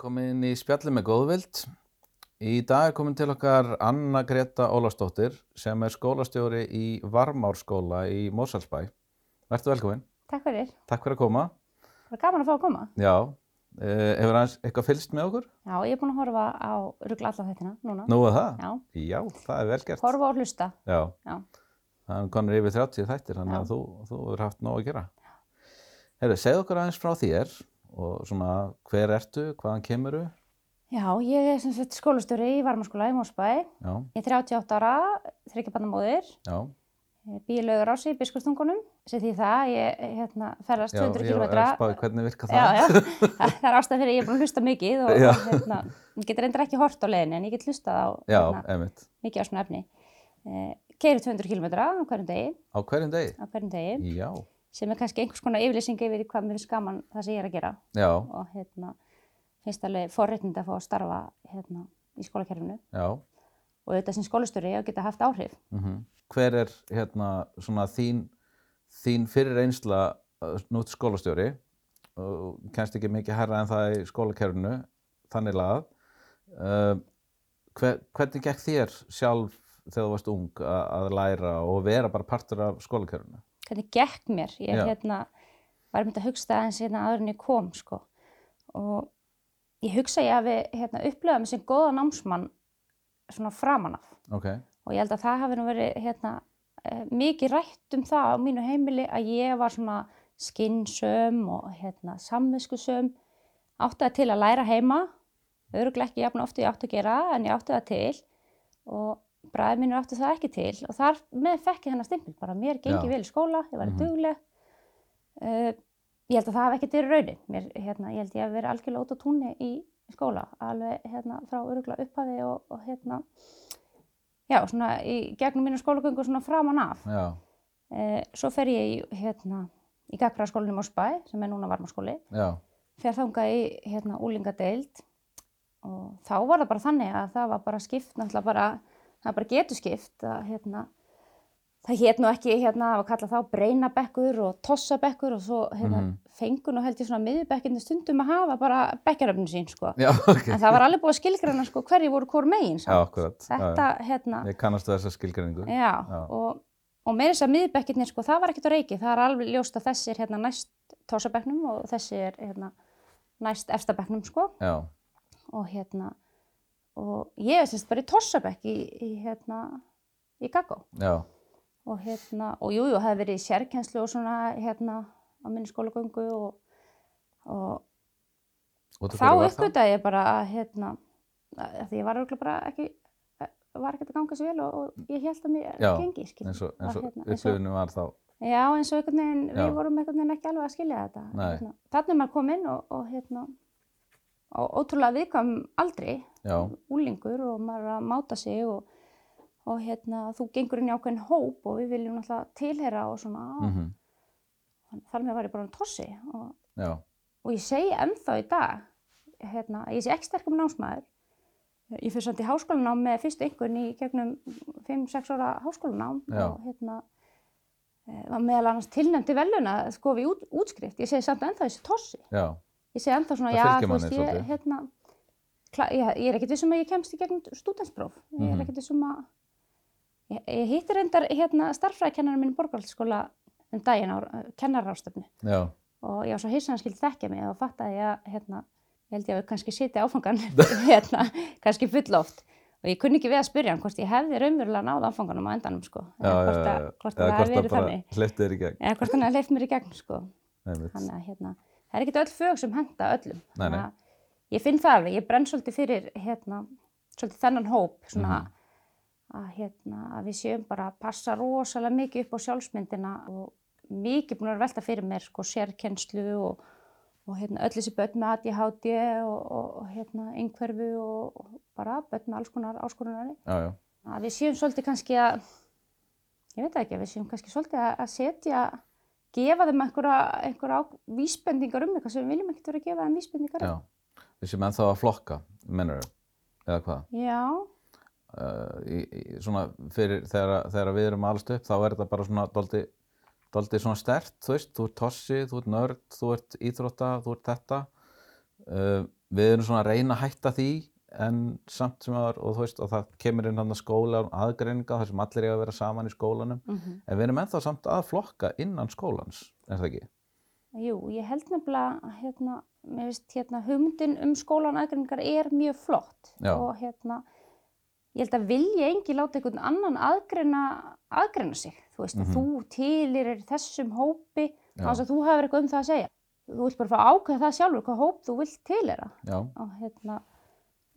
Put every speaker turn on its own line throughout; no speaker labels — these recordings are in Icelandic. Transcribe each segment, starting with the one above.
Velkomin í spjalli með góðvild. Í dag er komin til okkar Anna Greta Ólafsdóttir sem er skólastjóri í Varmárskóla í Mósalsbæ. Vertu velkomin.
Takk fyrir.
Takk fyrir að koma.
Það var gaman að fá að koma.
Já, uh, hefur aðeins eitthvað fylgst með okkur?
Já, ég er búin að horfa á ruggla alla þettina núna.
Nú er það?
Já,
Já, það er vel gert.
horfa og hlusta.
Já,
Já.
það er konur yfir 30 þættir, þannig
Já.
að þú, þú er haft nóg að gera. Herru, segð okkur aðeins frá þér og svona hver ertu, hvaðan kemuru?
Já, ég er sem sagt skólastjóri í Varmaskóla í Mósbæ.
Já,
Ég er 38 ára, þryggjabarnamóðir.
já.
Ég bý í laugur ási í Biskupstungunum. Sem því það, ég hérna, ferðast
Já,
200
ég var
km.
að spáði hvernig virka það.
Já, já. Það er ástæð fyrir ég er búin að hlusta mikið og,
Já.
hérna, ég get reyndar ekki hort á leiðinni en ég get hlustað á
Já,
hérna, mikið á svona efni. Eh, Keiri 200 km á hverjum degi,
Á hverjum degi?
á hverjum degi.
Já,
sem er kannski einhvers konar yfirlýsing yfir hvað mér finnst gaman það sem ég er að gera
já,
og hérna, finnst alveg forréttind að fá að starfa hérna, í skólakerfinu
já.
og auðvitað sem skólastöri að geta haft áhrif.
Mm Hver er hérna svona þín, þín fyrir einsla nút skólastjóri og kennst ekki mikið herra en það í skólakerfinu, þannig lagað. Uh, hver, hvernig gekk þér sjálf þegar þú varst ung að, að læra og vera bara partur af skólakerfinu?
Hvernig gekk mér? Ég hérna, var myndið að hugsa það eins hérna áður en ég kom sko. og ég hugsa ég hafi hérna, upplöðað mig sem góða námsmann svona framan af.
Ok,
og ég held að það hafi nú verið hérna, eh, mikið rætt um það á mínu heimili að ég var svona skinnsöm og hérna, samviskusöm. Átti það til að læra heima öruglega ekki jafn ofti ég átti að gera en ég átti það til. Og bræði mínur átti það ekki til og þar með fekk ég hennar stimpil. Bara mér gengi vel í skóla, ég var
Mhm.
dugleg. Uh, ég held að það hafi ekkert verið raunin. Mér, hérna, ég held ég hafi verið algjörlega út á túnni í skóla alveg hérna, frá öruglega upphafi og, og hérna já, svona í gegnum mínu skólagöngu svona framan af. Eh, svo fer ég í, hérna, í Gagraskólinni Mósbæ, sem er núna varmaskóli,
já,
fer þangað í hérna, úlingadeild og þá var það bara þannig að það var bara skipt, náttúrulega bara, það bara getur skipt að hérna, það hét nú ekki hérna að kalla þá breinabekkur og tossabekkur og svo hérna,
Mhm.
fengur nú held ég svona miðjubekkinni stundum að hafa bara bekkjaröfnum sín, sko.
já, ok.
En það var alveg búið að skilgræna sko hverju voru hvort megin
Já, akkurat. Já.
Þetta, hérna,
Ég kannast þessa skilgreiningu.
Já,
Já.
og, og með þess að miðbekkirnir, sko, það var ekkert á reiki. Það er alveg ljóst að þessi er hérna næst tósabekknum og þessi er hérna næst efstabekknum, sko.
Já,
Og hérna, og ég er semst bara í tósabekk í, í hérna, í Gagó.
já,
Og hérna, og jú, jú, það hefði verið í sérkenslu og svona, hérna, á minni skólagöngu og, og
af
þá uppgötaði ég bara að, hérna, að því ég var örugglega bara ekki, var ekkert að ganga svo vel og, og ég held að mér
Já,
gengi, skilur.
eins og, eins og
hérna, eins og-
upplifinu var þá.
Já, eins og einhvern veginn,
Já.
við vorum einhvern veginn ekki alveg að skilja þetta.
Nei.
Hérna, Þannig er maður kominn og, og hérna, og ótrúlega viðkvæm aldrei,
Já,
úlingur og maður er að máta sig og, og hérna, þú gengur inn í ákveðin hóp og við viljum náttúrulega tilheyra og svona,
mhm,
þar með var ég bara um tossi og, og ég segi ennþá í dag, hérna, ég sé ekki sterkum námsmaður. Ég fyrir samt í háskólanám með fyrstu einhvern í gegnum 5-6 ára háskólanám
Já.
og hérna eh, var meðal annars tilnæmdi veluna sko við út, útskrift. Ég segi samt ennþá þessi tossi.
já,
Ég segi ennþá svona,
Það
já, þú veist, ég, hérna, ég, ég er ekkert vissum að ég kemst í gegnum stúdenspróf. Ég
Mhm.
er ekkert vissum að, ég, ég hitti reyndar hérna starffræðikennarinn minn í borgarhaldsskóla um daginn á uh, kennarástöfnu
já,
og ég var svo hissan að skildi þekkja mig og ég að, hérna, ég held ég að við kannski sitja áfangan, hérna, kannski full oft. Og ég kunni ekki við að spyrja hann hvort ég hefði raunverulega náð áfanganum á endanum, sko.
já,
Eða hvort að, hvort
Eða
að það hefði verið þannig. Eða hvort hann hefði hleyft mér í gegn, sko. Þannig að, hérna, það er ekkert öll fög sem henda öllum.
Nei,
Þannig að Ég finn það alveg, ég brenn svolítið fyrir, hérna, svolítið þennan hóp, svona,
Mhm.
að, hérna, að við séum bara að passa rosalega mikið upp á sjálfsmyndina og mikið búin að vera velta fyrir mér sko sérkennslu og, og hérna, öll þessi börn með ADHD og, og, hérna, einhverfu og, bara börn með alls konar
já,
Að við séum svolítið kannski að, ég veit ekki, við séum kannski svolítið að, að setja, gefa þeim einhverja, vísbendingar um eitthvað sem við viljum ekkert vera að gefa þeim vísbendingar
já.
um.
Við sem ennþá að flokka, mennur eða hvað?
Já,
Uh, í, í, svona fyrir þegar, þegar við erum alveg upp þá er þetta bara svona doldi, doldi svona stert, þú veist, þú ert tossi, þú ert nörd, þú ert íþrótta, þú ert þetta. Uh, við erum svona að reyna að hætta því en samt sem að, og þú veist, og það kemur inn hann að skóla aðgreininga þar sem allir eiga að vera saman í skólanum,
Mhm.
en við erum ennþá samt að flokka innan skólans, er það ekki?
Jú, ég held nefnilega að hérna, hérna, hugmyndin um skólan aðgreiningar er mjög flott
Já.
og hérna, ég held að vilja engi láta einhvern annan aðgreina, aðgreina sig, þú veist,
Mhm.
að þú tilir er þessum hópi, þannig að þú hefur eitthvað um það að segja. Þú vilt bara fá að ákveða það sjálfur, hvað hóp þú vilt tilera. Og, hérna,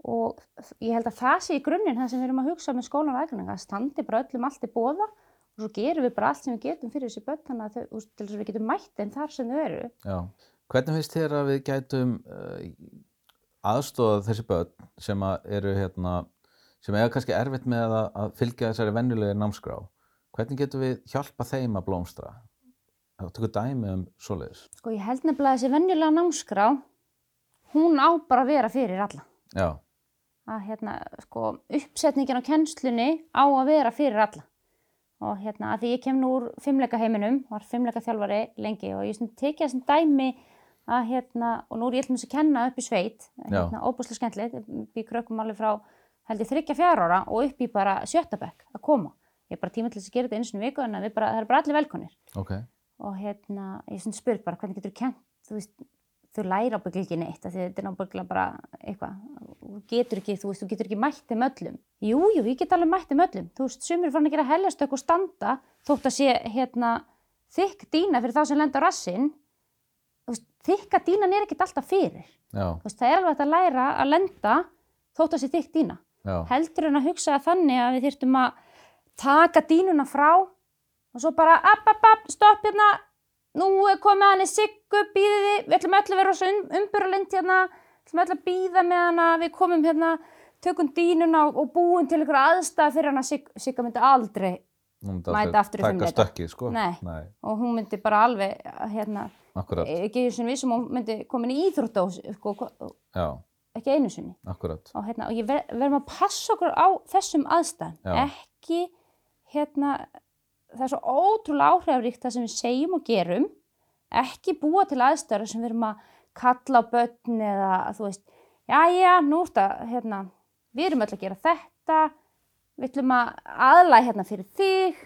og ég held að það sé í grunninn það sem við erum að hugsa með skólan aðgreiningar, það standi bara öllum allt í bóða og svo gerum við bara allt sem við getum fyrir þessi börn þannig að þau, að við getum mætt þeim þar sem þau eru.
já. Hvernig finnst þér að við gætum uh, aðstofað þessi börn sem eru hérna, sem eiga kannski erfitt með að, að fylgja þessari vennulegu námskrá? Hvernig getum við hjálpa þeim að blómstra? Það tökur dæmi um svoleiðis.
Sko ég held nefnilega að þessi venjulega námskrá, hún á bara að vera fyrir alla.
Já,
Að hérna, sko, uppsetningin á kennslunni á að vera fyrir alla. Og hérna, að því ég kem nú úr fimmleika heiminum, var fimmleika þjálfari lengi og ég tekið þessum dæmi að hérna, og nú er ég alltaf að kenna upp í sveit, hérna, óbúslega skemmtilegt, við krökkum alveg frá held ég þryggja fjár ára og upp í bara sjötabæk að koma. Ég er bara tíma til þess að gera þetta eins og einu viku en bara, það er bara allir velkonir.
ok.
og hérna, ég spyr bara hvernig getur þú kent, þú veist, þú læra ábyggla ekki neitt, því þetta er nábyggla bara eitthvað, þú getur ekki, þú veist, þú getur ekki mætt þeim öllum. Jú, ég get alveg mætt þeim öllum, þú veist, sumir farin að gera heljastök og standa, þótt að sé, hérna, þykk dýna fyrir þá sem lenda á rassinn, þú veist, þykka dýnan er ekkert alltaf fyrir, veist, það er alveg að læra að lenda þótt að sé þykk dýna.
Já,
heldur en að hugsa þannig að við þyrftum að taka dínuna frá og svo bara app, app, app, stopp hérna nú er komið hann í siggu, býðið þið við ætlum öll að vera um, umbyrralind hérna við ætlum öll að býða með hana við komum hérna, tökum dínuna og, og búum til ykkur aðstæða fyrir hana Sig, Sigga myndi aldrei
myndi
Mæta aftur í
taka
fimleika.
stökkið, sko.
Nei.
Nei,
og hún myndi bara alveg hérna,
akkurat.
ekki einu sinni vissum hún myndi komin í íþrótta sko,
Já,
ekki einu sinni
akkurat.
og, hérna, og ég ver, verðum að passa okkur á þessum aðstæðum ekki hérna það er svo ótrúlega áhrifríkt það sem við segjum og gerum. Ekki búa til aðstæður sem við erum að kalla á börn eða þú veist, já já, nú ertu að hérna, við erum öll að gera þetta. Við ætlum að aðlæða hérna fyrir þig.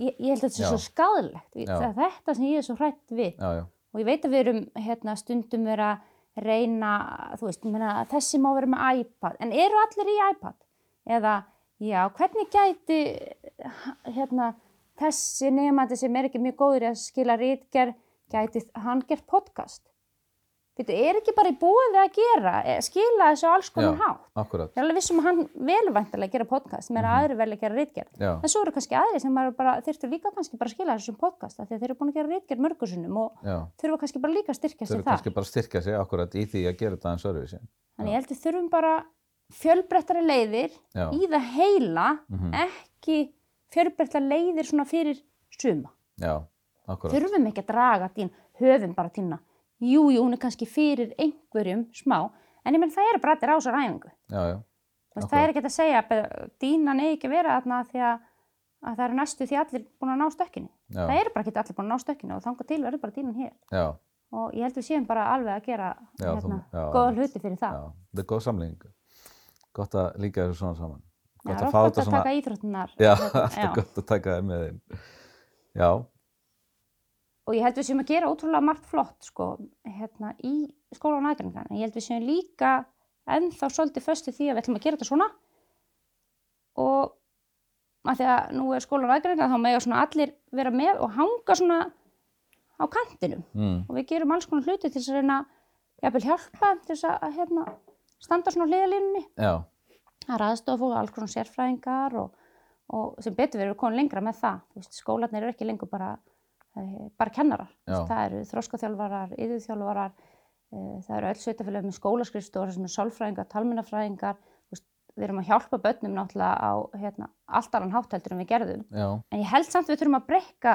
Ég, ég held að þetta
Já.
svo skadalegt það er þetta sem ég er svo hrætt við.
Já, já,
og ég veit að við erum hérna, stundum vera að reyna, þú veist, ég meina, þessi má vera með iPad, en eru allir í iPad? Eða, já, hvernig gæti hérna, þessi nefnandi sem er ekki mjög góður að skila rítger, gæti hann gert podcast? Þetta er ekki bara í búið að gera, eh, skila þessu alls konar
Já.
hátt.
akkurat.
Ég er alveg vissum að hann velvæntalega gera podcast, sem er að aðri vel að gera rítgerð.
Já,
En svo eru kannski aðri sem bara, þurftu líka kannski bara að skila þessum podcast af því að þeir eru búin að gera rítgerð mörgursunum og
já.
þurfa kannski bara líka að styrkja sig
eru
þar.
kannski bara að styrkja sig akkurat í því að gera þetta aðeins öðruvísi.
Þannig ég held við þurfum bara fjölbrettari leiðir
Já.
í það heila,
Mhm.
ekki fjölbrettari leiðir svona fyrir suma.
Já, akkurat.
Þurfum ekki að draga dín, höfum bara tína. Jú, jú, hún er kannski fyrir einhverjum smá, en ég menn það eru brættir á þessar æfingu.
Já, já.
Það er ekki að segja að dínan eigi ekki að vera þarna því að, að það eru næstu því allir búin að ná stökkinu.
já,
Það eru bara ekki allir búin að ná stökkinu og þangað til verður bara dínan hér.
já,
Og ég held við séum bara alveg að gera hérna, góða hluti fyrir það.
Gott að líka þessu svona saman.
Já,
Gott
það
að fá þetta
að
svona.
taka íþróttunar.
Já, alltaf gott að taka það með þeim. Já,
Og ég held við séum að gera ótrúlega margt flott sko, hérna, í skólan aðgræningan. En ég held við séum líka ennþá svolítið föstu því að við ætlum að gera þetta svona. Og að því að nú er skólan aðgræningan þá með svona allir vera með og hanga svona á kantinum.
mm,
Og við gerum alls konar hluti til þess að reyna hjálpa til þess að að, hérna, standa svona hliðalínunni.
já,
Það er aðstofa fólk, alls konar sérfræðingar og, og sem betur verður konið lengra með það. Veist, skólarnir eru ekki lengur bara, eh, bara kennarar. Veist, það eru þróskaþjálfarar, yðurþjálfarar, eh, það eru öll sveitafélag með skólaskrifstofar sem er sálfræðingar, Veist, við erum að hjálpa börnum náttúrulega á hérna, allt annan hátteldur en við gerðum.
já.
En ég held samt við þurfum að breyka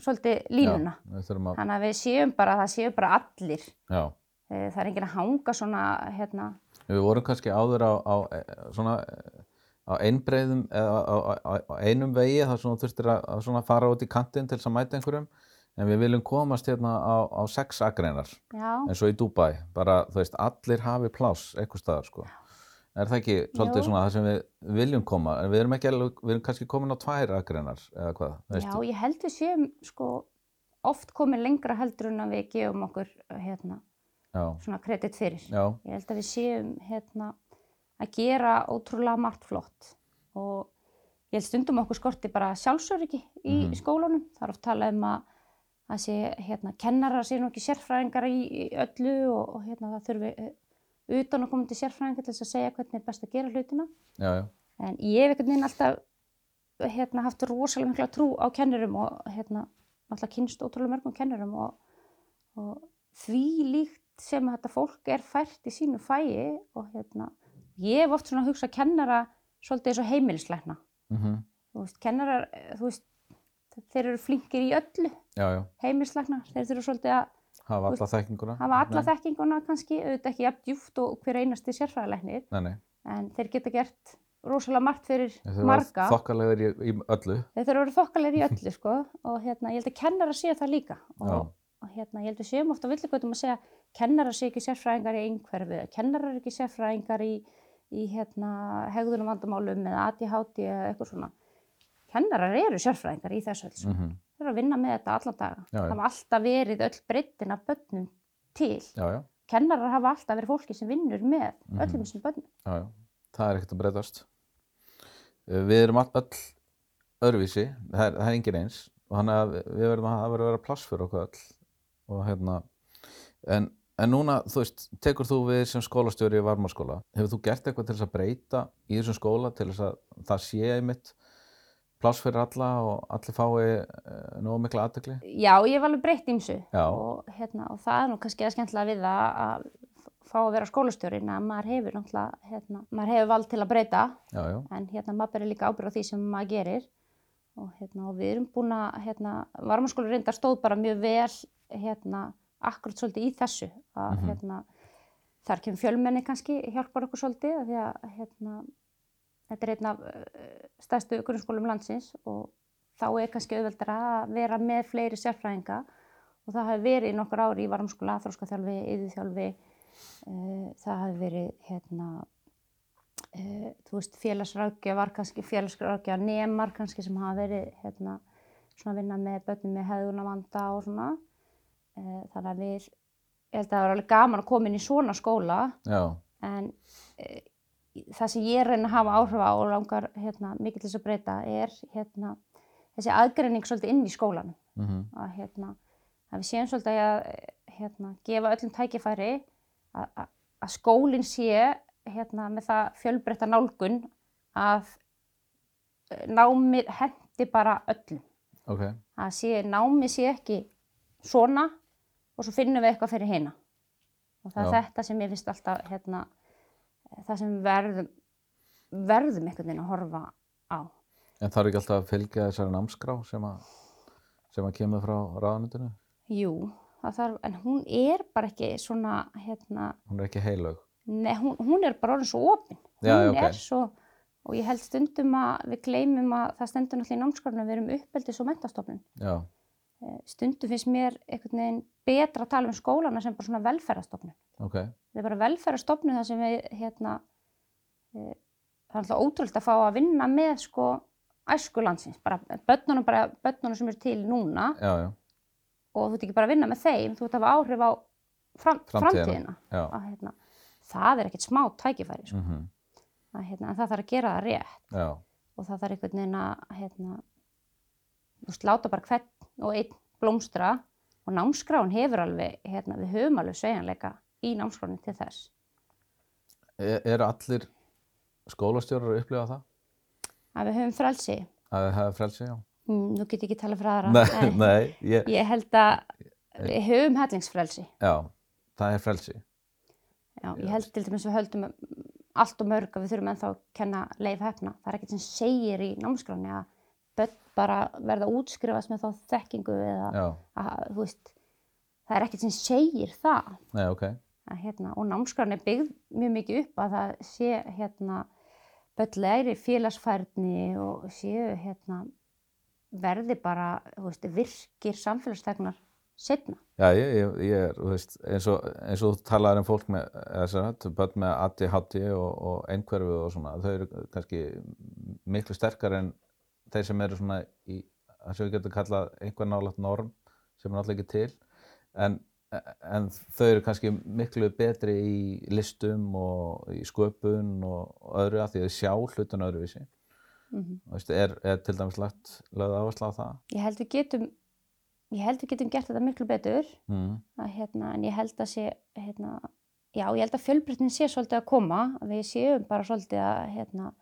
svolítið línuna.
Já, að,
Þannig að við séum bara, það séu bara allir.
já.
Eh, Það er enginn að hanga svona, hérna,
Við vorum kannski áður á, á eh, svona á einbreiðum eða á, á, einum vegi þar þú þurftir að, svona fara út í kantinn til þess að mæta einhverjum. En við viljum komast hérna á, á sex agreinar
já,
eins og í Dubai, bara þú veist allir hafi pláss eitthvað staðar sko. Er það ekki svolítið
Jú.
svona það sem við viljum koma? En við erum ekki alveg, við erum kannski komin á tvær agreinar eða hvað,
já,
veistu
ég held við séum sko oft komin lengra heldur en að við gefum okkur hérna,
já,
svona kredit fyrir.
já,
Ég held að við séum hérna, að gera ótrúlega margt flott og ég held stundum okkur skorti bara sjálfsöryggi í
Mhm.
skólanum. Það er oft talað um að að sé, hérna, kennarar sé nú ekki sérfræðingar í, í öllu og, og hérna, það þurfi uh, utan að koma til sérfræðingar til þess að segja hvernig er best að gera hlutina.
já, já,
En ég hef einhvern veginn alltaf hérna, haft rosalega mikla trú á kennurum og hérna, alltaf kynst ótrúlega mörgum kennurum og, og því líkt sem þetta fólk er fært í sínu fæi og hérna, ég hef oft svona hugsað kennara svolítið eins og heimilisleikna.
mhm,
Þú veist, kennarar, þú veist, þeir eru flinkir í öllu, heimilisleikna, þeir þurfa svolítið að
hafa alla þekkinguna
hafa alla
Nei,
þekkinguna kannski, auðvitað ekki jafn djúft og hver einasti
nei,
en þeir geta gert rosalega margt fyrir marga.
þokkalegur í, öllu.
Þeir þurfa að vera þokkalegir í öllu sko og hérna, ég held að kennara sé það líka. Og,
Já.
Og hérna, ég held að séum ofta villigötum að segja kennara sé ekki sérfræðingar í einhverfi, kennara er ekki sérfræðingar í, í hérna, hegðunum vandamálum eða ADHD eða eitthvað svona. Kennarar eru sérfræðingar í þessu öll.
mm
Þeir eru að vinna með þetta allan daga.
Já.
Það hafa alltaf verið öll breyttin af börnum til.
já, já,
Kennarar hafa alltaf verið fólki sem vinnur með
Mhm.
öllum þessum börnum.
það er ekkert að breytast Uh, við erum all, öll öðruvísi það er, það er engin eins og þannig að við verðum að að vera pláss fyrir okkur öll og hérna en, en núna, þú veist, tekur þú við sem skólastjóri í varmaskóla? Hefur þú gert eitthvað til þess að breyta í þessum skóla til þess að það sé einmitt pláss fyrir alla og allir fái uh, nógu mikla aðtekli
Já, ég hef alveg breytt ímsu og, hérna, og það er nú kannski að skemmtilega við að fá að vera skólastjórin að maður hefur hérna, maður hefur vald til að breyta.
Já, já,
en hérna maður berir líka ábyrgð á því sem maður gerir og, hérna, og við erum búin að, hérna, varmaskóla reyndar stóð bara mjög vel, hérna, akkurat svolítið í þessu að,
Mhm.
hérna, þar kemur fjölmenni kannski hjálpar okkur svolítið því að, hérna, þetta er einn af uh, stærstu grunnskólum landsins og þá er kannski auðveldara að vera með fleiri sérfræðinga og það hafi verið í nokkur ári í varmskóla, þróskaþjálfi, yðurþjálfi, uh, það hafi verið hérna, uh, þú veist, félagsrákjafar kannski, félagsrákjafar nemar kannski sem hafa verið hérna, svona að vinna með börnum með hefðunavanda og svona. Uh, þannig að við, ég held að það var alveg gaman að koma inn í svona skóla.
Já,
en uh, það sem ég reyna að hafa áhrif á og langar hérna, mikið til þess að breyta er hérna, þessi aðgreining svolítið inn í skólanum.
Mhm,
að, hérna, að við séum svolítið að hérna, gefa öllum tækifæri að skólinn sé hérna, með það fjölbreytta nálgun að eh, námið hendi bara öllum.
ok
Að sé, námið sé ekki svona og svo finnum við eitthvað fyrir hina. Og það er þetta sem ég finnst alltaf hérna, það sem verðum, verðum einhvern veginn að horfa á.
en þarf ekki alltaf að fylgja þessari námskrá sem að sem að kemur frá ráðanutinu
Jú, það þarf, en hún er bara ekki svona, hérna,
hún er ekki heilög
Nei, hún, hún er bara orðin svo opinn. Hún
Já, já, ok.
er svo, og ég held stundum að við gleymum að það stendur náttúrulega í námskránum að við erum uppeldis og mentastofnun.
já,
Eh, Stundum finnst mér einhvern veginn betra að tala um skólana sem bara svona velferðarstofnun.
ok
Það er bara velferðarstofnun þar sem við, hérna, eh, það er alltaf ótrúlega að fá að vinna með sko æsku landsins, bara börnunum, bara börnunum sem eru til núna
já, já,
og þú ert ekki bara að vinna með þeim, þú ert að hafa áhrif á fram,
Framtíðina.
framtíðina. Það er ekkert smá tækifæri, sko.
mhm,
að, hérna, en það þarf að gera það rétt.
Já,
og það þarf einhvern veginn að hérna, veist, láta bara hvern og einn blómstra og námskráin hefur alveg, hérna, við höfum alveg sveigjanleika í námskráin til þess.
er, eru allir skólastjórar að upplifa það?
Að við höfum frelsi,
að það hefur frelsi, já.
Mm, nú get ég ekki tala fyrir aðra,
nei, nei, ég,
ég held að við höfum hellingsfrelsi.
já, það er frelsi
Já, ég held til dæmis við höldum allt og mörg að við þurfum ennþá að kenna leif hefna. Það er ekkert sem segir í námskráni að börn bara verða að útskrifast með þá þekkingu eða að, þú veist, það er ekkert sem segir það.
nei, ok
Að, hérna, og námskráni byggð mjög mikið upp að það sé hérna, börn læri félagsfærni og séu hérna, verði bara, þú veist, virkir samfélagstegnar setna.
Já, ég, ég, ég er, þú veist, eins og, eins og þú talaður um fólk með, þessar, börn með ADHD og, og einhverfu og svona, þau eru kannski miklu sterkar en þeir sem eru svona í, það sem við getum kallað einhver nálægt norm sem er náttúrulega ekki til, en, en þau eru kannski miklu betri í listum og í sköpun og, öðru að því þau sjá hlutun öðruvísi. Mm -hmm. Veist, er, er til dæmis lagt lögð áherslu á það?
Ég held við getum ég held við getum gert þetta miklu betur mm. að, hérna, en ég held að sé hérna, já, ég held að fjölbrytnin sé svolítið að koma, að við séum bara svolítið að hérna,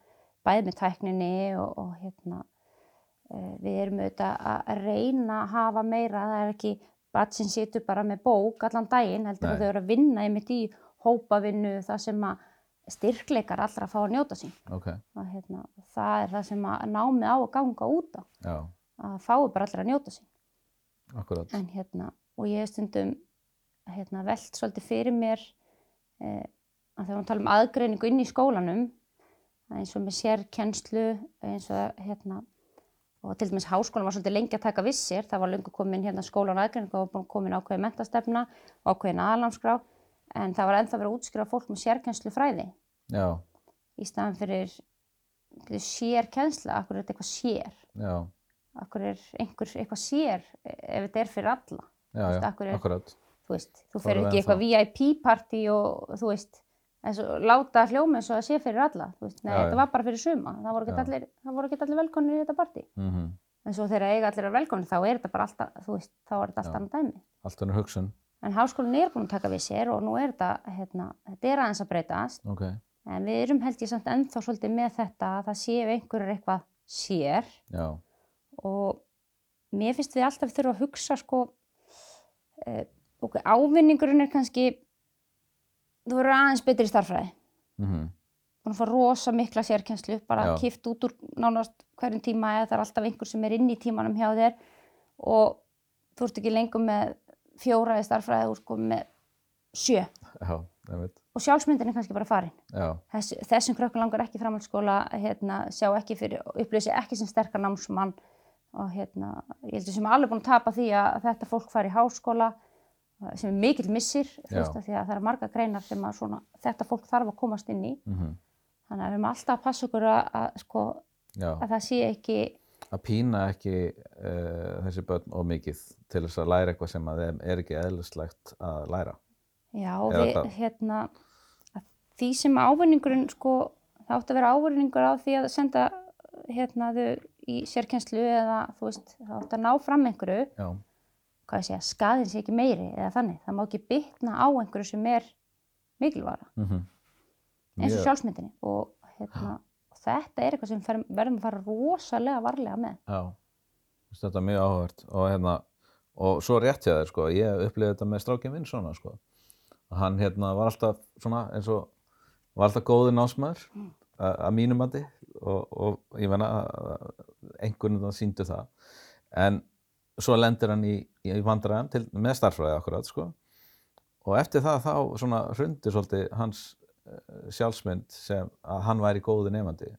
bæði með tækninni og, og hérna uh, við erum auðvitað að reyna að hafa meira, það er ekki bara sem situr bara með bók allan daginn heldur Nei. að þau eru að vinna einmitt í hópavinnu það sem að styrkleikar allra að fá að njóta sín
okay.
og hérna, það er það sem að námið á að ganga út á
Já.
að fái bara allra að njóta sín
Akkurat.
En hérna, og ég hef stundum hérna, velt svolítið fyrir mér eh, að þegar við talum aðgreiningu inn í skólanum, eins og með sérkennslu, eins og hérna, og til dæmis háskólan var svolítið lengi að taka vissir, það var lengi komin hérna skólan aðgreiningu og komin ákveðin mentastefna og ákveðin aðlámskrá, en það var ennþá verið að útskrifa fólk með sérkennslu fræði.
Já.
Í staðan fyrir sérkennsla, akkur er þetta eitthvað sér.
Já
akkur er einhver eitthvað sér ef þetta er fyrir alla?
Já, já,
er,
akkurat.
þú veist, þú fer ekki eitthvað VIP-party og þú veist, eins og láta hljóma eins og það sé fyrir alla, veist, nei, já, þetta var bara fyrir suma, það voru ekki allir, allir velkonni í þetta party.
Mm -hmm.
en svo þegar eiga allir er velkonni, þá er þetta bara alltaf, þú veist, þá er þetta alltaf annað dæmi.
Allt annað hugsun.
En háskólinn er búin að taka við sér og nú er þetta, hérna, þetta er aðeins að breytast.
Okay.
en við erum held ég samt ennþá svolítið með þetta að það séu einhverjur eitthvað sér.
Já
og mér finnst við alltaf þurfa að hugsa sko uh, ok, ávinningurinn er kannski þú verður aðeins betri í starfræði
mm -hmm.
búin að fá rosa mikla sérkjenslu bara Já. kipt út úr nánast hverjum tíma eða það er alltaf einhver sem er inn í tímanum hjá þér. Og þú ert ekki lengur með fjóra í starfræði og sko með sjö.
Já,
og sjálfsmyndin er kannski bara farin.
Þess,
þessum krökkur langar ekki framhaldsskóla hérna, sjá ekki fyrir, upplýsi ekki sem sterkar námsmann og hérna, ég held að sem alveg búin að tapa því að þetta fólk fari í háskóla eh, sem er mikill missir veist að því að það eru marga greinar sem að svona, þetta fólk þarf að komast inn í.
Mm -hmm.
þannig að við erum alltaf að passa okkur að, að, sko, að það sé ekki
að pína ekki uh, þessi börn og mikið til þess að læra eitthvað sem að þeim er ekki eðlislegt að læra.
Já, við, hérna því sem ávinningurinn sko, það átt að vera ávinningur á því að senda hérna þau í sérkjenslu eða þú veist, þá ætti að ná fram einhverju.
Já.
hvað ég segja, skadin sé ekki meiri eða þannig, það má ekki bytna á einhverju sem er mikilvara
mm -hmm.
eins og yeah. sjálfsmyndinni. Og hérna, þetta er eitthvað sem fer, verðum að fara rosalega varlega með.
Já, þetta er mjög áhugavert. Og hérna, og svo rétt ég að þér sko, ég upplifði þetta með Strákin Vinsson sko, og hann hérna var alltaf svona eins og var alltaf góður násmaður mm. Að mínum andi og, og ég menna einhvern veginn síndu það en svo lendir hann í, í vandræðum með starfræði akkurat sko. Og eftir það þá svona hrundi svolítið hans uh, sjálfsmynd sem að hann væri góði nefandi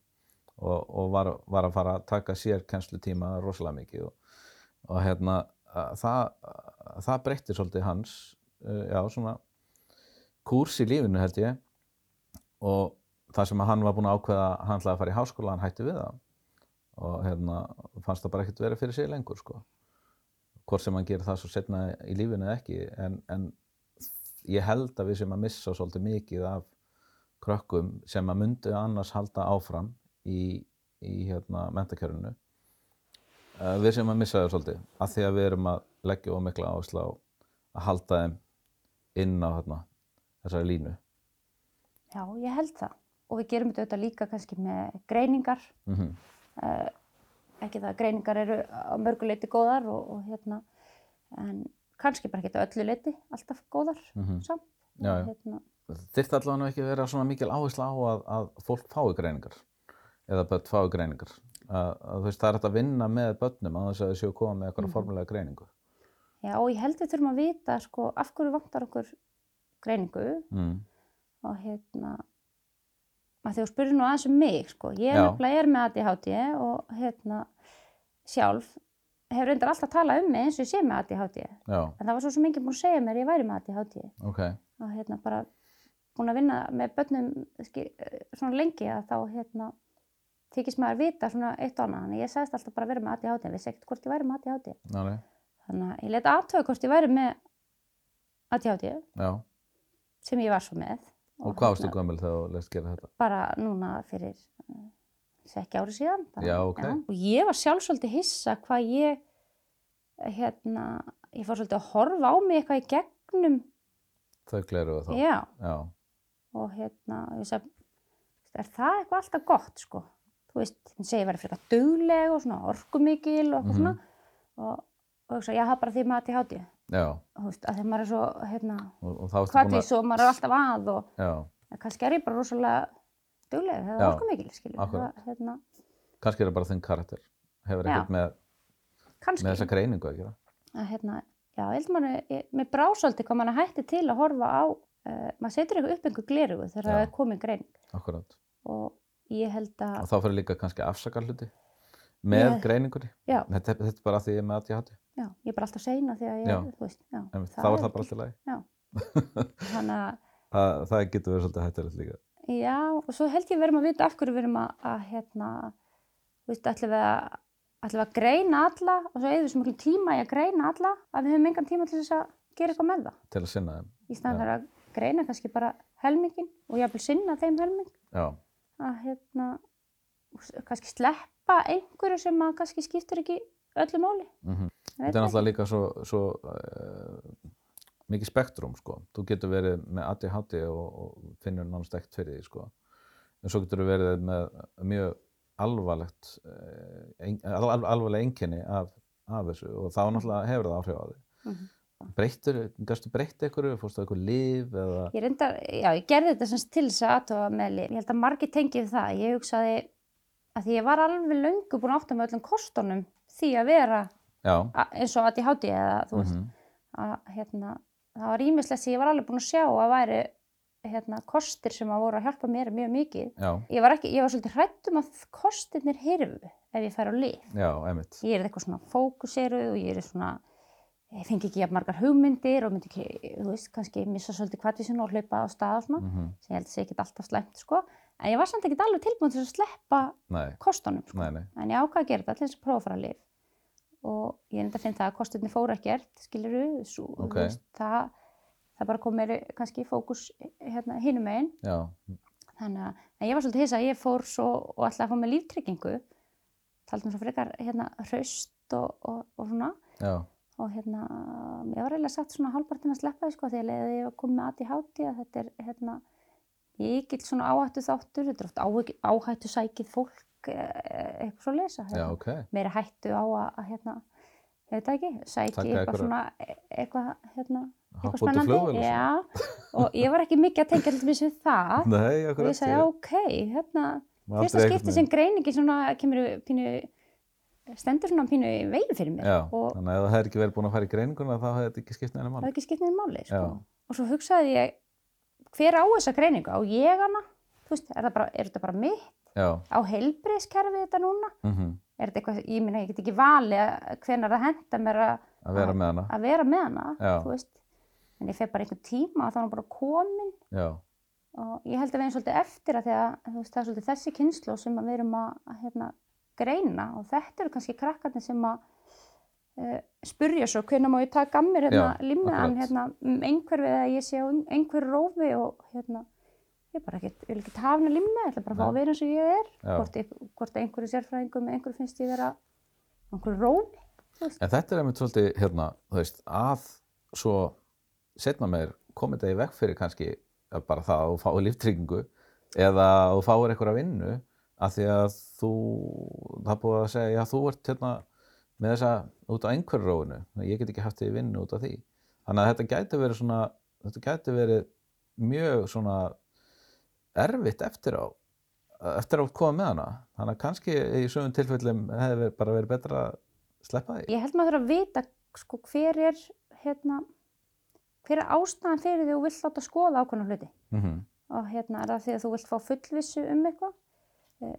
og, og var, var að fara að taka sér kennslutíma rosalega mikið og, og hérna það, það breytti svolítið hans uh, já svona kurs í lífinu held ég. Og það sem hann var búin að ákveða hann ætlaði að fara í háskóla, hann hætti við það. Og hérna fannst það bara ekkert verið fyrir sig lengur sko. Hvort sem hann gerir það svo setna í lífinu eða ekki en, en ég held að við sem að missa svolítið mikið af krökkum sem að myndi annars halda áfram í, í hérna mentakjörunu uh, við sem að missa það svolítið af því að við erum að leggja ómikla áherslu á að halda þeim inn á hérna, þessari línu.
Já, ég held það og við gerum þetta líka kannski með greiningar
mm -hmm.
uh, ekki það að greiningar eru á mörguleiti góðar og, og hérna en kannski bara ekki öllu leiti alltaf góðar
mm -hmm.
samt.
Hérna... Þyrtti allavega ekki vera svona mikil áherslu á að, að fólk fái greiningar eða börn fái greiningar að, að veist, það er hægt að vinna með börnum að þess að að koma með eitthvað mm -hmm. formulega greiningu
Já og ég held við þurfum að vita sko, af hverju vantar okkur greiningu
mm.
og hérna að þú spyrir nú aðeins um mig sko. ég er, er með ADHD og hérna, sjálf hef reyndar alltaf talað um mig eins og ég sé með ADHD
já,
en það var svo sem enginn búin að segja mér ég væri með ADHD
ok,
og hérna bara búin að vinna með börnum skil, svona lengi að þá hérna þykist maður vita svona eitt og annað. Að ég sagðist alltaf bara að vera með ADHD en vissi ekkert hvort ég væri með ADHD
nei,
þannig að ég leta aðtöða hvort ég væri með ADHD
já.
sem ég var svo með
Og hvað varstu gömul þegar þú leist gera þetta?
bara núna fyrir uh, sekki ári síðan bara,
Já, ok.
og ég var sjálf svolítið hissa hvað ég hérna, ég fór svolítið að horfa á mig eitthvað í gegnum
Þau gleru þá?
já,
Já,
og hérna ég sagði, er það eitthvað alltaf gott sko þú veist, hún segir verið frekar dugleg og svona orkumikil og eitthvað
Mhm.
svona og, og ég sagði, já, það er bara því maður til hátíð
já.
Veist, að þegar maður er svo hérna,
búin
hvatvís og maður er alltaf að og en kannski er ég bara rosalega dugleg
Já,
orkumikil, skilju
akkúrat.
hérna,
kannski er það bara þinn karakter. Hefur ekkert með, með þessa greiningu að gera.
hérna, já, ég held maður, mér brá svolítið hvað maður hætti til að horfa á uh, maður setur eitthvað upp einhver glerugu þegar það er komin grein
Akkurat.
og ég held að,
Og þá fyrir líka kannski afsaka hluti með
Ég-
greiningunni.
já,
Þetta, þetta er bara því ég er með ADHD.
já, ég er bara alltaf seina þegar ég, þú veist, já,
Einmitt, Þá er það bara alltaf lagi.
Já, þannig að,
Það, það getur verið svolítið hættilegt líka.
já, og svo held ég verðum að vita af hverju við erum að, að hérna, þú veist, ætlum við að, ætlum við að greina alla og svo eða svo miklu tíma í að greina alla að við höfum engan tíma til þess að gera eitthvað með það.
Til að sinna þeim.
Í staðan fyrir að greina kannski bara helmingin og jafnvel sinna þeim helming að hérna, kannski sleppa einhverju sem að kannski skiptir ekki öllu máli.
mm
veit
Þetta er náttúrulega líka svo, svo uh, mikið spektrum, sko. Þú getur verið með ADHD og, og finnur nánast ekkert fyrir því, sko. En svo getur þú verið með mjög alvarlegt, uh, ein, al, al, alvarleg einkenni af, af þessu og þá náttúrulega hefur það áhrif á því.
Mhm.
Breyttur, gæstu breytt einhverju, fórstu eitthvað líf eða,
Ég reyndar, já, ég gerði þetta sem til þess að aðtóa með lif. Ég held að margir tengið það. Ég hugsaði að því ég var alveg löngu búin að átta með öllum kostunum því að vera
já,
a- eins og að ég háti eða þú veist,
mhm,
að hérna, það var ímislegt sem ég var alveg búin að sjá að væri hérna, kostir sem að voru að hjálpa mér mjög mikið. Ég var, ekki, ég var svolítið hrætt um að kostirnir hirfu ef ég fær á lif.
já, einmitt.
Ég er eitthvað svona fókuseruð og ég er svona, ég fengi ekki jafn margar hugmyndir og myndi ekki, þú veist, kannski missa svolítið kvartísinu og hlaupa á stað og svona
Mm
sem ég held að sé ekki alltaf slæmt sko. En ég var samt ekki alveg tilbúin til að sleppa
Nei,
kostunum sko.
nei, nei,
en ég ákvað að gera þetta til þess að prófa að fara að lif og ég er enda að finna það að kosturni fóru ekkert skilur þú
Ok.
veist, það, það bara kom meiri kannski í fókus hérna, hinum einn þannig að ég var svolítið hissa að ég fór svo og ætlaði að fá með líftryggingu. Taldum svo frekar hérna hraust og, og, og svona.
Já,
og hérna, ég var eiginlega sagt svona hálfpartin að sleppa því sko leiði ég komið með ADHD að þetta er hérna mikill svona áhættu þáttur, þetta er oft áhættu, sækið fólk eh, eitthvað svo lesa,
já, ok,
meira hættu á að, hérna, það ekki, sæki
Taka
eitthvað
einhverja-
svona, e- eitthvað hérna, eitthvað
og
spennandi, já, og ég var ekki mikið að tengja til þess við það
nei,
og ég sagði, ok, hérna, fyrsta skipti sem greiningi svona kemur pínu, stendur svona pínu í vegi fyrir mér
Já,
og
þannig að ef það hefði ekki verið búin að fara í greininguna þá hefði þetta ekki skipt neina
það
mann.
hefði ekki skipt neður máli sko.
Já.
og svo hugsaði ég hver á þessa greiningu, á ég hana? Þú veist, er, bara, er þetta bara mitt?
Já,
á heilbriðskerfið þetta núna?
Mm
er þetta eitthvað, ég minna, ég get ekki vali hvenar það henda mér að,
að vera með hana.
að vera með hana
Já.
þú veist, en ég feg bara einhvern tíma og þá var hún bara komin.
Já,
og ég held að við erum svolítið eftir að því að þú veist, það er svolítið þessi kynslu sem að við erum að, að hérna, greina. Og þetta eru kannski krakkarnir sem að spurja svo hvenær má ég taka að mér hérna,
akkurat.
hérna, um einhverfið eða ég sé á einhverju rófi og hérna, ég bara ekkert, vil ekki hafa hana limmi, ég ætla bara að fá að vera eins og ég er hvort, ég, hvort einhverju sérfræðingum einhverju finnst ég vera einhverju rófi
en þetta er einmitt svolítið, hérna, þú veist, að svo setna meir komið þetta í veg fyrir kannski að bara það að þú fáir líftryggingu eða að þú fáir eitthvað vinnu að því að þú, það búið að segja, já, þú ert hérna með þessa út á einhverju rófinu, ég get ekki haft því vinnu út af því. Þannig að þetta gæti verið svona, þetta gæti verið mjög svona erfitt eftir á, eftir að koma með hana. Þannig að kannski í sögum tilfellum hefði bara verið betra að sleppa því.
ég held maður að vita sko, hver er hérna, hver er ástæðan fyrir því þú vilt láta skoða ákveðna hluti
Mm
og hérna er það því að þú vilt fá fullvissu um eitthvað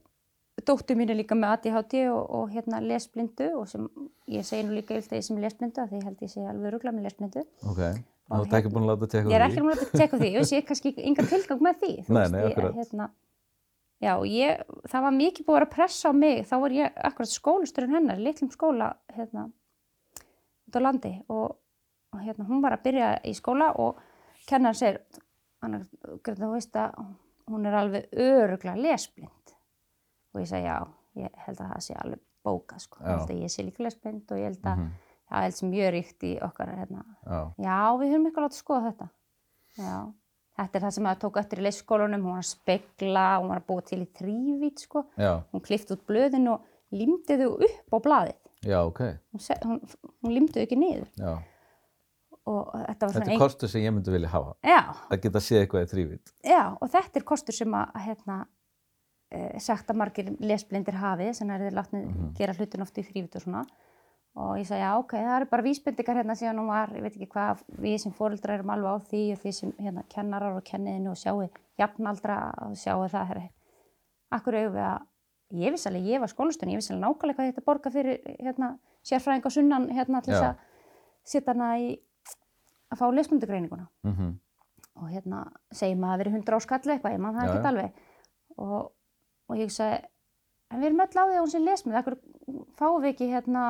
Dóttir mín er líka með ADHD og, og hérna lesblindu og sem ég segi nú líka yfir þegar sem lesblindu af því ég held ég sé alveg rugla með lesblindu.
Ok,
Og
þú ert ekki búin að láta teka
ég er ekki múin að tekka því, ég sé kannski enga tilgang með því
Nei,
veist,
nei, akkurat.
hérna, já, ég, það var mikið búið að pressa á mig, þá var ég akkurat skólusturinn hennar, litlum skóla hérna, út á landi og, og hérna, hún var að byrja í skóla og kennar segir hann er, þú veist að hún er alveg öruglega lesblind og ég segi já, ég held að það sé alveg bókað sko,
Já.
ég held að ég sé líka lesblind og ég held að
Mhm.
já, ég held sem mjög ríkt í okkar hérna,
Já,
Já, við höfum eitthvað látið skoða þetta. Já, þetta er það sem að tók eftir í leikskólanum, hún var að spegla, hún var að búa til í þrývít, sko.
já,
Hún klifti út blöðin og límdi þau upp á blaðið.
já, ok,
Hún, hún, límdi þau ekki niður.
já.
Og þetta var
Þetta er kostur sem ég myndi vilja hafa,
Já,
að geta séð eitthvað í þrývít.
já, og þetta er kostur sem að, hérna, sagt að margir lesblindir hafi, sem er þeir látni gera hlutin oft í þrývít og svona. Og ég sagði, já, ok, það eru bara vísbendingar hérna síðan hún var, ég veit ekki hvað, við sem fóreldrar erum alveg á því og því sem hérna, kennarar og kenniðinu og sjáu jafnaldra og sjáu það, herri. Akkur við að, ég vissi alveg, ég var skólastunni, ég vissi alveg nákvæmlega hvað þetta borga fyrir hérna, sérfræðing og sunnan hérna til þess að setja hana í, að fá lesmundugreininguna.
Mm
Og hérna, segjum að það hafi verið 100 áskall eitthvað, ég man það ekki alveg. Og, og ég sagði, en við erum öll á því að hún sé lesmið, akkur fáum við ekki hérna,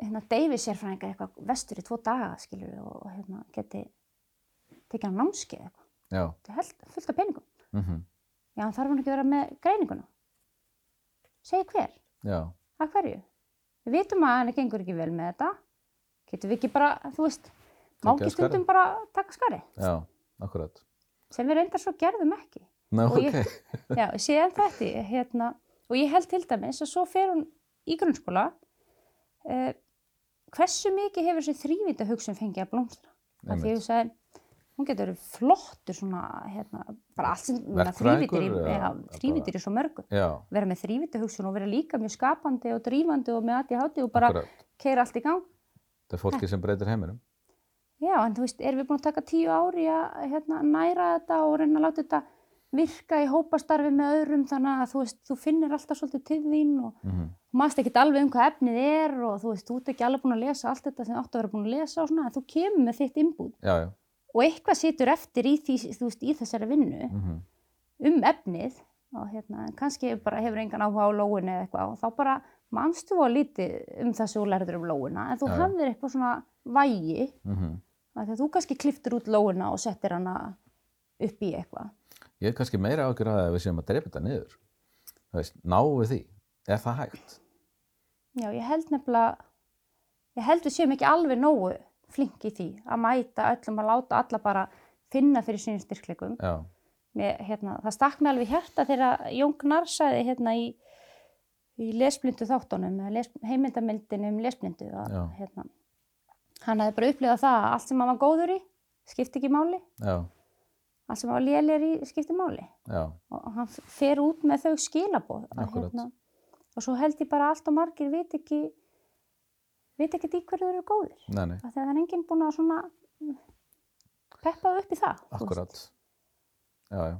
hérna Davis sérfræðinga eitthvað vestur í tvo daga, skilur við, og hérna geti tekið hann námskeið eitthvað. Þetta er held, fullt af peningum.
mm
Já, hann þarf hann ekki að vera með greininguna. Segir hver?
já,
Að hverju? Við vitum að henni gengur ekki vel með þetta. Getum við ekki bara, þú veist, má
Tekið
ekki
af skarið.
stundum bara taka skari?
já, akkurat.
Sem við reyndar svo gerðum ekki.
Ná,
Og
ok,
ég- Já, síðan þetta, hérna, og ég held til dæmis að svo fer hún í grunnskóla, eh, hversu mikið hefur þessi þrývita hugsun fengið að blómstra? Af því sagði, hún getur verið flottur svona, hérna, bara allt sem, þrývitir, er svo mörgu.
já,
Vera með þrývita hugsun og vera líka mjög skapandi og drífandi og með aðti hátti og bara keira allt í gang.
Það er fólki sem breytir heiminum.
Já, en þú veist, erum við búin að taka tíu ári að hérna, næra þetta og reyna að láta þetta virka í hópastarfi með öðrum þannig að þú veist, þú finnir alltaf svolítið til þín og
Mm
þú maður ekkert alveg um hvað efnið er og þú veist, þú ert ekki alveg búin að lesa allt þetta sem þú átt að vera búin að lesa og svona, en þú kemur með þitt inbúð
Já, já,
og eitthvað situr eftir í, því, veist, í þessari vinnu
mm
um efnið og hérna, kannski bara hefur engan áhuga á lóinu eða eitthvað og þá bara manstu á lítið um það sem þú lærður um lóina en þú
Já,
hafðir eitthvað svona vægi
mm
að þú kannski kliftir út lóina og settir hana upp í eitthvað.
Ég er kannski meira ágjör að við séum að drepa þetta niður. Það veist, náu við því. Er það hægt?
Já, ég held nefnilega, ég held við séum ekki alveg nógu flink í því að mæta öllum að láta alla bara finna fyrir sínum Mér, hérna, það stakna alveg í hjarta þegar Jón Gnarr sagði hérna í, í lesblindu þáttunum, heimildamildinu um lesblindu. Að, hérna, hann hefði bara upplifað það að allt sem hann var góður í skipti ekki máli,
já,
allt sem var lélir í skipti máli.
já,
og hann fer út með þau að,
Akkúrat.
og svo held ég bara allt og margir veit ekki veit ekki í hverju þau eru góðir
nei, nei,
því það er enginn búin að svona peppa upp í það
akkurat. Já, já.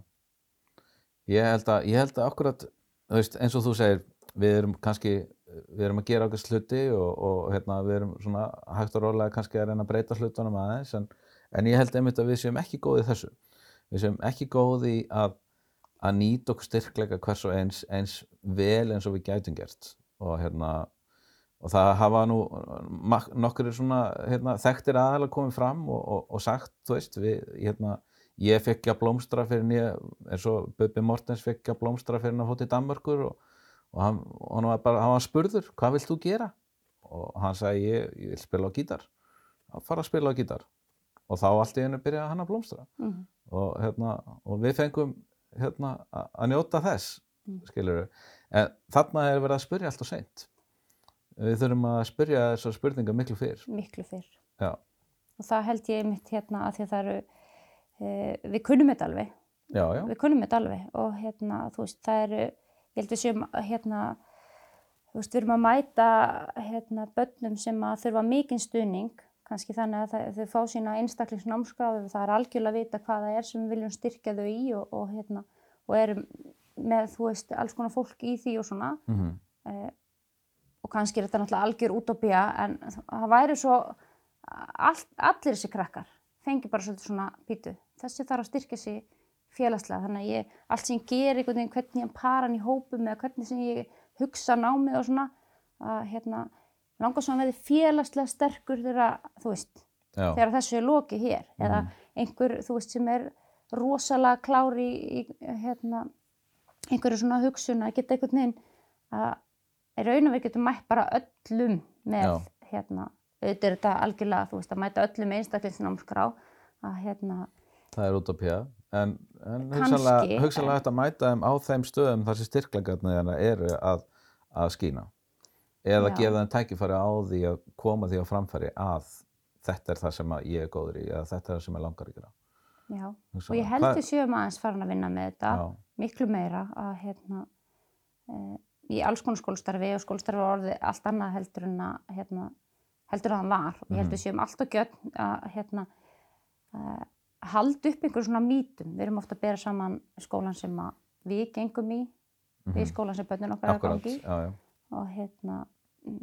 Ég held að, ég held að akkurat, veist, eins og þú segir, við erum kannski, við erum að gera okkur sluti og, og hérna, við erum svona hægt og rólega kannski að reyna að breyta hlutunum aðeins, en, en ég held einmitt að við séum ekki góð í þessu. Við séum ekki góð í að, að nýta okkur styrkleika hvers og eins, eins vel eins og við gætum gert. Og hérna, og það hafa nú nokkrir svona hérna, þekktir aðalega komið fram og, og, og sagt, þú veist, við, hérna, ég fekk að blómstra fyrir nýja, eins og Bubbi Mortens fekk að blómstra fyrir hann að fóta í Danmörkur og, hann, hann, var bara, hann var spurður, hvað vilt þú gera? Og hann sagði, ég, ég vil spila á gítar. Að fara að spila á gítar. Og þá allt í einu byrjaði hann að blómstra.
Mhm.
Og, hérna, og við fengum hérna, að njóta þess,
Mm.
skilur En þarna er verið að spyrja allt og seint. Við þurfum að spyrja þessar spurningar miklu fyrr.
miklu fyrr.
Já,
og það held ég mitt hérna að því að það eru e, við kunnum þetta alveg.
Já, já,
við kunnum þetta alveg. Og hérna þú veist það eru ég held við séum hérna þú veist við erum að mæta hérna börnum sem að þurfa mikinn stuðning kannski þannig að það, þau fá sína einstaklingsnámskráðu það er algjörlega að vita hvað það er sem við viljum styrkja þau í og, og hérna og erum með þú veist alls konar fólk í því og svona.
Mm
eh, og kannski er þetta náttúrulega algjör útópía en það væri svo all, allir þessi krakkar fengi bara svolítið svona pítu. Þessi þarf að styrkja sig félagslega þannig að ég, allt sem ég ger einhvern veginn hvernig ég para hann í hópum eða hvernig sem ég hugsa námið og svona að hérna langar svona að verði félagslega sterkur þegar veist þegar þessu er lokið hér. Eða einhver þú veist sem er rosalega klári í, í hérna einhverju svona hugsun að geta einhvern veginn að í raun og við getum mætt bara öllum með hérna auðvitað er þetta algjörlega veist að mæta öllum einstaklingsnámskrá að hérna
það er útópía en, en
Kannski,
hugsanlega,
en-
hægt að mæta þeim á þeim stöðum þar sem styrklegarnir eru að, að skína eða
Já.
gefa þeim tækifæri á því að koma því á framfæri að þetta er það sem að ég er góður í eða þetta er það sem ég langar að gera
já og ég held
Hvað-
við séum aðeins farin að vinna með þetta
Já.
miklu meira að hérna e, í alls konar skólastarfi og skólastarfi var orðið allt annað heldur en að hérna, heldur en það var og ég held
Mhm.
séum allt og gjörn að hérna e, halda upp einhverjum svona mítum við erum ofta að bera saman skólan sem að við gengum í við skólan sem börnin okkar er að
Mhm.
Gangi í
já, já,
og hérna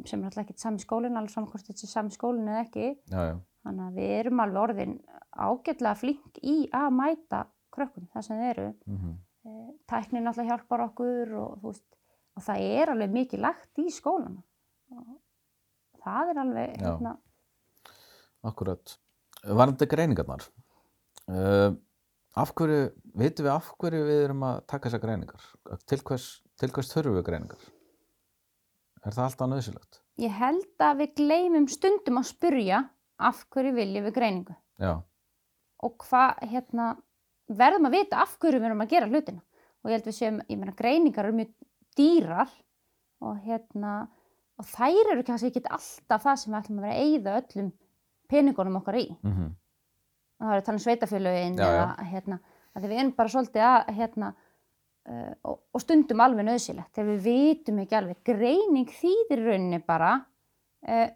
sem er alltaf ekki sami skólinn, alveg saman hvort þetta er sami skólinn eða ekki.
Já, já,
Þannig að við erum alveg orðin ágætlega flink í að mæta krökkum það sem þeir eru.
mhm,
Eh, Tæknin náttúrulega hjálpar okkur og, veist, og það er alveg mikið lagt í skólana. Og það er alveg, hérna,
akkurat Varandi greiningarnar uh, af hverju, veitum við af hverju við erum að taka þessar greiningar? Til hvers, til hvers þurfum við greiningar er það alltaf nöðsilegt
ég held að við gleymum stundum að spurja af hverju viljum við greiningu.
Já,
og hvað, hérna, verðum að vita af hverju við erum að gera hlutina. Og ég held við séum, ég meina, greiningar eru mjög dýrar og hérna, og þær eru kannski ekki alltaf það sem við ætlum að vera að eyða öllum peningunum okkar í.
mm
Og það er að tala um sveitafélögin eða, hérna, að við erum bara svolítið að, hérna, og, og stundum alveg nöðsilegt. Þegar við vitum ekki alveg, greining þýðir rauninni bara, uh,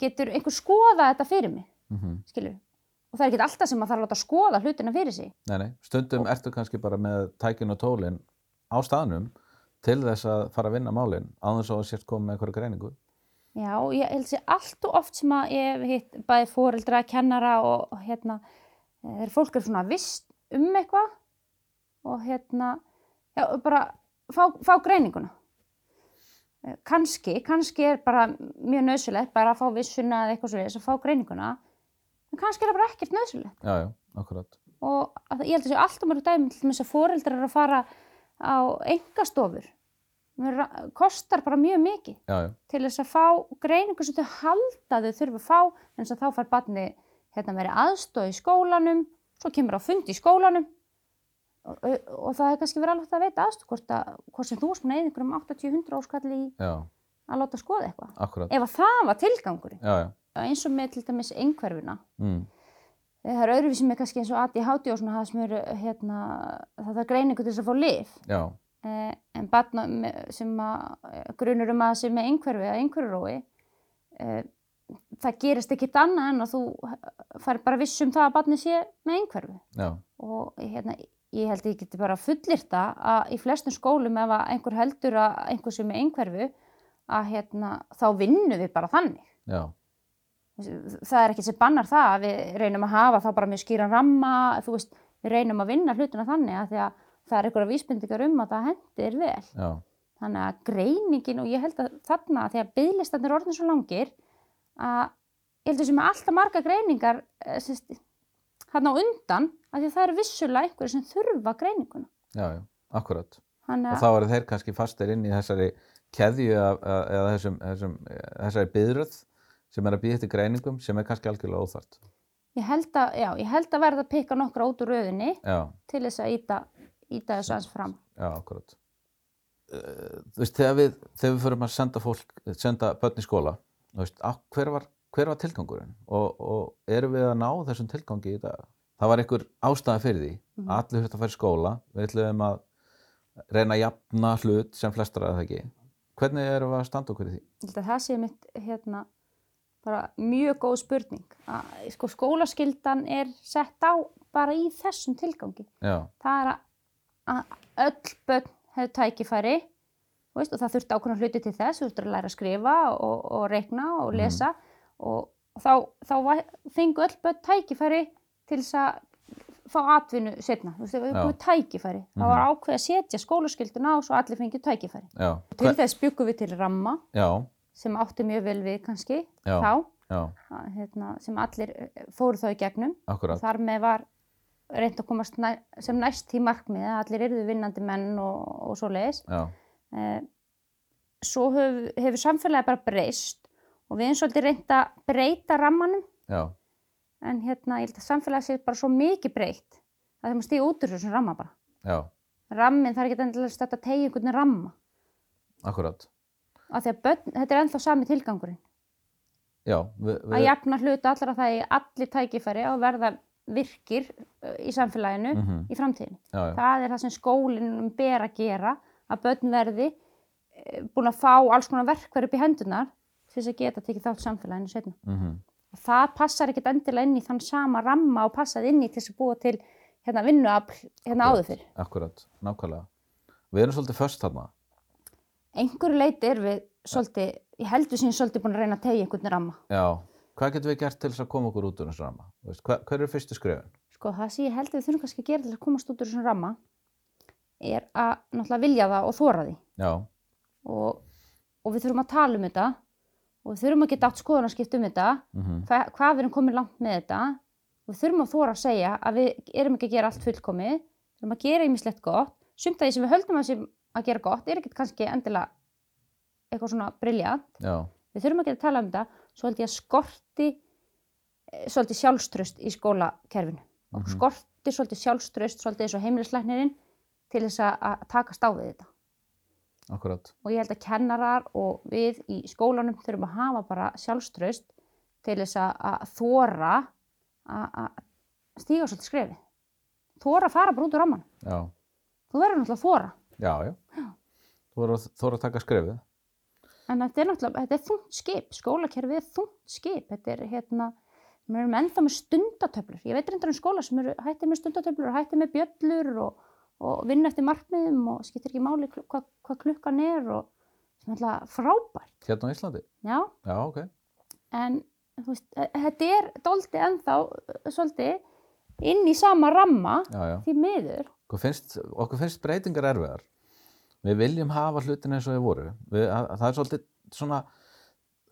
getur einhver skoða þetta fyrir mig,
-hmm.
skilur Og það er ekki alltaf sem að það er að láta skoða hlutina fyrir sig.
Nei, nei, stundum ertu kannski bara með tækin og tólin á staðnum til þess að fara að vinna málin á þess að sért komið með einhverju greiningu
Já, ég held sér allt og oft sem að ég hitt bæði fóreldra, kennara og og hérna, þegar fólk er svona vist um eitthvað og hérna, já, bara fá, fá greininguna. Eh, Kannski, kannski er bara mjög nöðsulegt bara að fá vissuna eða eitthvað svo að fá greininguna, en kannski er það bara ekkert nöðsulegt.
Já, já, akkurat
Og ég held að séu alltaf mörg dæmi til þess að fóreldrar eru að fara á engastofur. Það kostar bara mjög mikið
Já, já,
til þess að fá greiningu sem þau halda að þau þurfa að fá en þess að þá fær barni hérna verið aðstóð í skólanum svo kemur á fund í skólanum og, og, það er kannski verið alveg að veita aðstóð hvort, að, hvort sem þú varst með einhverjum 80-100 áskalli að láta skoða eitthvað. Ef að það var tilgangurinn.
Já, já,
eins og með til dæmis einhverfina
mm.
það er öðruvísi með kannski eins og ADHD og svona það sem eru hérna, það er greiningu til þess að fá lif
já,
eh, en barna með- sem að eh, grunur um að sé með einhverfi eða einhverjurói eh, það gerist ekkit annað en að þú fær bara viss um það að barni sé með einhverfi
já,
og hérna, ég held ég geti bara fullirta að í flestum skólum ef að einhver heldur að einhver sé með einhverfu að hérna, þá vinnum við bara þannig.
Já,
það er ekkert sem bannar það að við reynum að hafa þá bara mjög skýran ramma þú veist, við reynum að vinna hlutina þannig að að það er einhverja vísbendingar um að það hendir vel.
Já,
þannig að greiningin og ég held að þarna því að byggðlistanir er orðin svo langir að ég held að sem er alltaf marga greiningar eh, hann á undan að því að það eru vissulega einhverju sem þurfa greininguna.
Já, já, akkurat.
Þannig
og þá eru þeir kannski fastir inn í þessari keðju eða, þessum, þessum, þessari byðröð sem er að býða eftir greiningum sem er kannski algjörlega óþart
ég held að, já, ég held að verða að pikka nokkra út úr röðinni
Já,
til þess að íta, íta þessu aðeins fram.
Já, akkurat. Uh, Þú veist, þegar við þegar við förum að senda fólk, senda börn í skóla þú veist, hver, var, hver var tilgangurinn? Og, og erum við að ná þessum tilgangi í dag? Það var einhver ástæða fyrir því.
Mhm.
allir þurft að fara í skóla. Við ætlum að reyna að jafna hlut sem flestar að það ekki. Hvernig erum við að standa okkur í því?
Það sé mitt hérna bara mjög góð spurning. Að sko skólaskyldan er sett á bara í þessum tilgangi.
Já,
það er að, öll börn hefur tækifæri veist, og það þurfti ákveðna hluti til þess, þú þurfti að læra að skrifa og, og reikna og
Mhm.
lesa. Og þá, þá var- fengu öll börn tækifæri til þess að fá atvinnu setna, þú veist, það
Já.
var komið tækifæri. Það var ákveð að setja skólaskilduna á svo allir fengið tækifæri.
Já,
Til þess byggum við til ramma
já,
sem átti mjög vel við kannski
Já.
þá, að, hérna, sem allir eh, fóru þá í gegnum.
akkurat.
Þar með var reynd að komast næ, sem næst í markmið að allir eruðu vinnandi menn og, og svo leiðis. Eh, svo hef, hefur samfélagi bara breyst og við erum svolítið reynd að breyta rammanum en hérna ég held að samfélagi sé bara svo mikið breytt að þeim að stíga út úr þessum ramma bara.
já,
Rammin þarf ekki endilega að tegja einhvern ramma
akkurat.
af því að börn, þetta er ennþá sami tilgangurinn.
Já, við,
að
við,
jafna hluta allra það í allir tækifæri og verða virkir í samfélaginu
Mhm.
í framtíðinu.
já, já,
Það er það sem skólinn ber að gera, að börn verði búin að fá alls konar verkverð upp í hendunar til þess að geta tekið þátt samfélaginu setna.
mhm,
Og það passar ekkert endilega inn í þann sama ramma og passaði inn í til þess að búa til hérna, vinnuafl hérna áður fyrir.
akkurat, nákvæmlega. Við erum svolítið först þarna.
Einhverju leiti er við svolítið, ég held við sem svolítið búin að reyna að tegja einhvern ramma.
Já, hvað getum við gert til þess að koma okkur út úr þessu Veist, hver, hver eru fyrstu skrefin?
Sko það sem ég held að við þurfum kannski að gera til að komast út úr þessum ramma er að náttúrulega vilja það og þóra því
Já,
og, og við þurfum að tala um þetta og við þurfum að geta átt skoðunarskipt um þetta.
Mhm,
hva, hvað við erum komin langt með þetta. Og við þurfum að þóra að segja að við erum ekki að gera allt fullkomið. Við þurfum að gera ýmislegt gott. Sumt að því sem við höldum að, að gera gott er ekkert kannski endilega eitthvað svona briljant.
Já,
við þurfum að geta að tala um þetta. Svo held ég að skorti eh, svolítið sjálfströst í skólakerfinu. Og skorti svolítið sjálfströst svolítið eins og heimilislæknirinn til þess að, að takast á við þetta
akkurat.
og ég held að kennarar og við í skólanum þurfum að hafa bara sjálfströst til þess að, þóra að, stíga svolítið skrefi þóra að fara bara út úr ramman
Já,
þú verður náttúrulega að þóra
já, já. Þú voru að, voru að taka skrefið.
en þetta er náttúrulega, þetta er þungt skip. Skólakerfið er þungt skip. Þetta er hérna, við erum ennþá með stundatöflur. Ég veit reyndar um skóla sem eru hættið með stundatöflur og hættið með bjöllur og, og vinna eftir markmiðum og skiptir ekki máli hvað, hvað klukkan er og sem er alltaf frábært
Hérna á Íslandi?
já,
Já, ok.
en þú veist, e- þetta er doldið ennþá uh, svolítið inn í sama ramma
Já, já.
því miður
Okkur finnst, okkur finnst breytingar erfiðar. Við viljum hafa hlutin eins og þið voru. Við, að, það er svolítið svona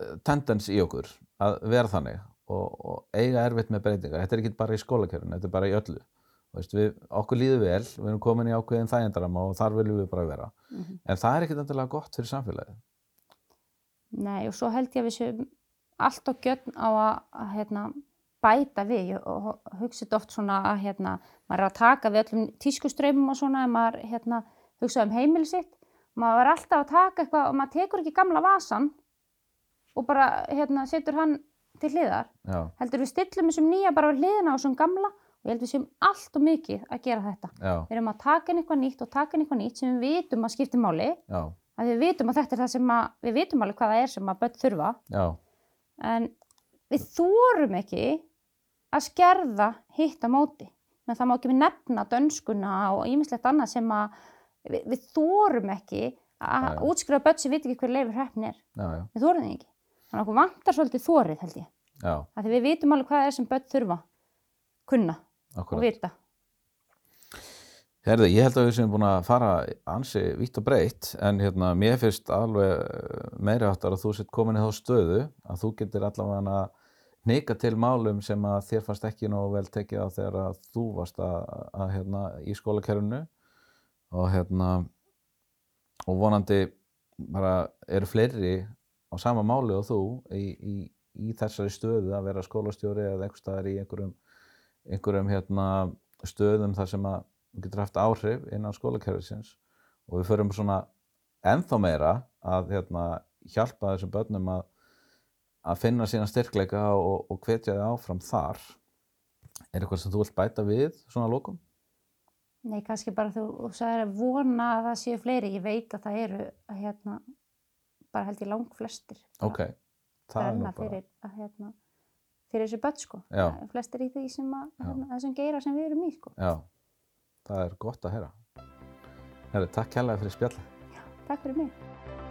eh, tendens í okkur að vera þannig og, og eiga erfitt með breytingar. Þetta er ekki bara í skólakerfinu, þetta er bara í öllu. Veist, við, okkur líður vel, við erum komin í ákveðin þægindarama og þar viljum við bara vera. En það er ekkit endilega gott fyrir samfélagið.
Nei, og svo held ég að við séum allt og gjörn á að, að hérna, bæta við. Og hugsa þetta oft svona að hérna, maður er að taka við öllum tískuströymum og svona en maður hérna, hugsa um heimili sitt. Maður er alltaf að taka eitthvað og maður tekur ekki gamla vasan og bara hérna, setur hann til hliðar.
Já,
heldur við stillum þessum nýja bara við hliðina á þessum gamla og ég held við séum allt og mikið að gera þetta.
Já,
við erum að taka inn eitthvað nýtt og taka inn eitthvað nýtt sem við vitum að skipti máli.
Já,
að við vitum að þetta er það sem að við vitum alveg hvað það er sem að börn þurfa.
Já,
en við þórum ekki að skerða hitt á móti. Menn það má ekki við nefna dönskuna og ýmislegt annað sem að við, við þórum ekki að útskrifa börn sem veit ekki hver leifur hreppn
já, já,
við þórum því ekki. Þannig að okkur vantar svolítið þórið held ég.
Já,
að því við vitum alveg hvað það er sem börn þurfa kunna og
akkurat.
vita
Herði, ég held að við sem búin að fara ansi vítt og breytt, en hérna, mér finnst alveg eh, meiri áttar að þú sett komin í þá stöðu að þú getur allavega að hnika til málum sem að þér fannst ekki nógu vel tekið á þegar að þú varst að, að hérna, í skólakerfinu og hérna og vonandi bara eru fleiri á sama máli og þú í, í, í þessari stöðu að vera skólastjóri eða einhver staðar í einhverjum, einhverjum hérna, stöðum þar sem að þú getur haft áhrif innan skólakerfisins og við förum svona ennþá meira að hérna, hjálpa þessum börnum að, að finna sína styrkleika og, og hvetja þau áfram þar. Er eitthvað sem þú vilt bæta við svona lókum?
Nei, kannski bara þú, sagðir að vona að það séu fleiri. Ég veit að það eru að hérna, bara held ég lang flestir.
Ok, það er nú bara.
fyrir, að, hérna, fyrir þessu börn sko.
Já.
Flestir í því sem að,
Já.
hérna, þessum geira sem við erum í sko.
Já, það er gott að heyra. Herri, takk kærlega fyrir spjallið.
Takk fyrir mig.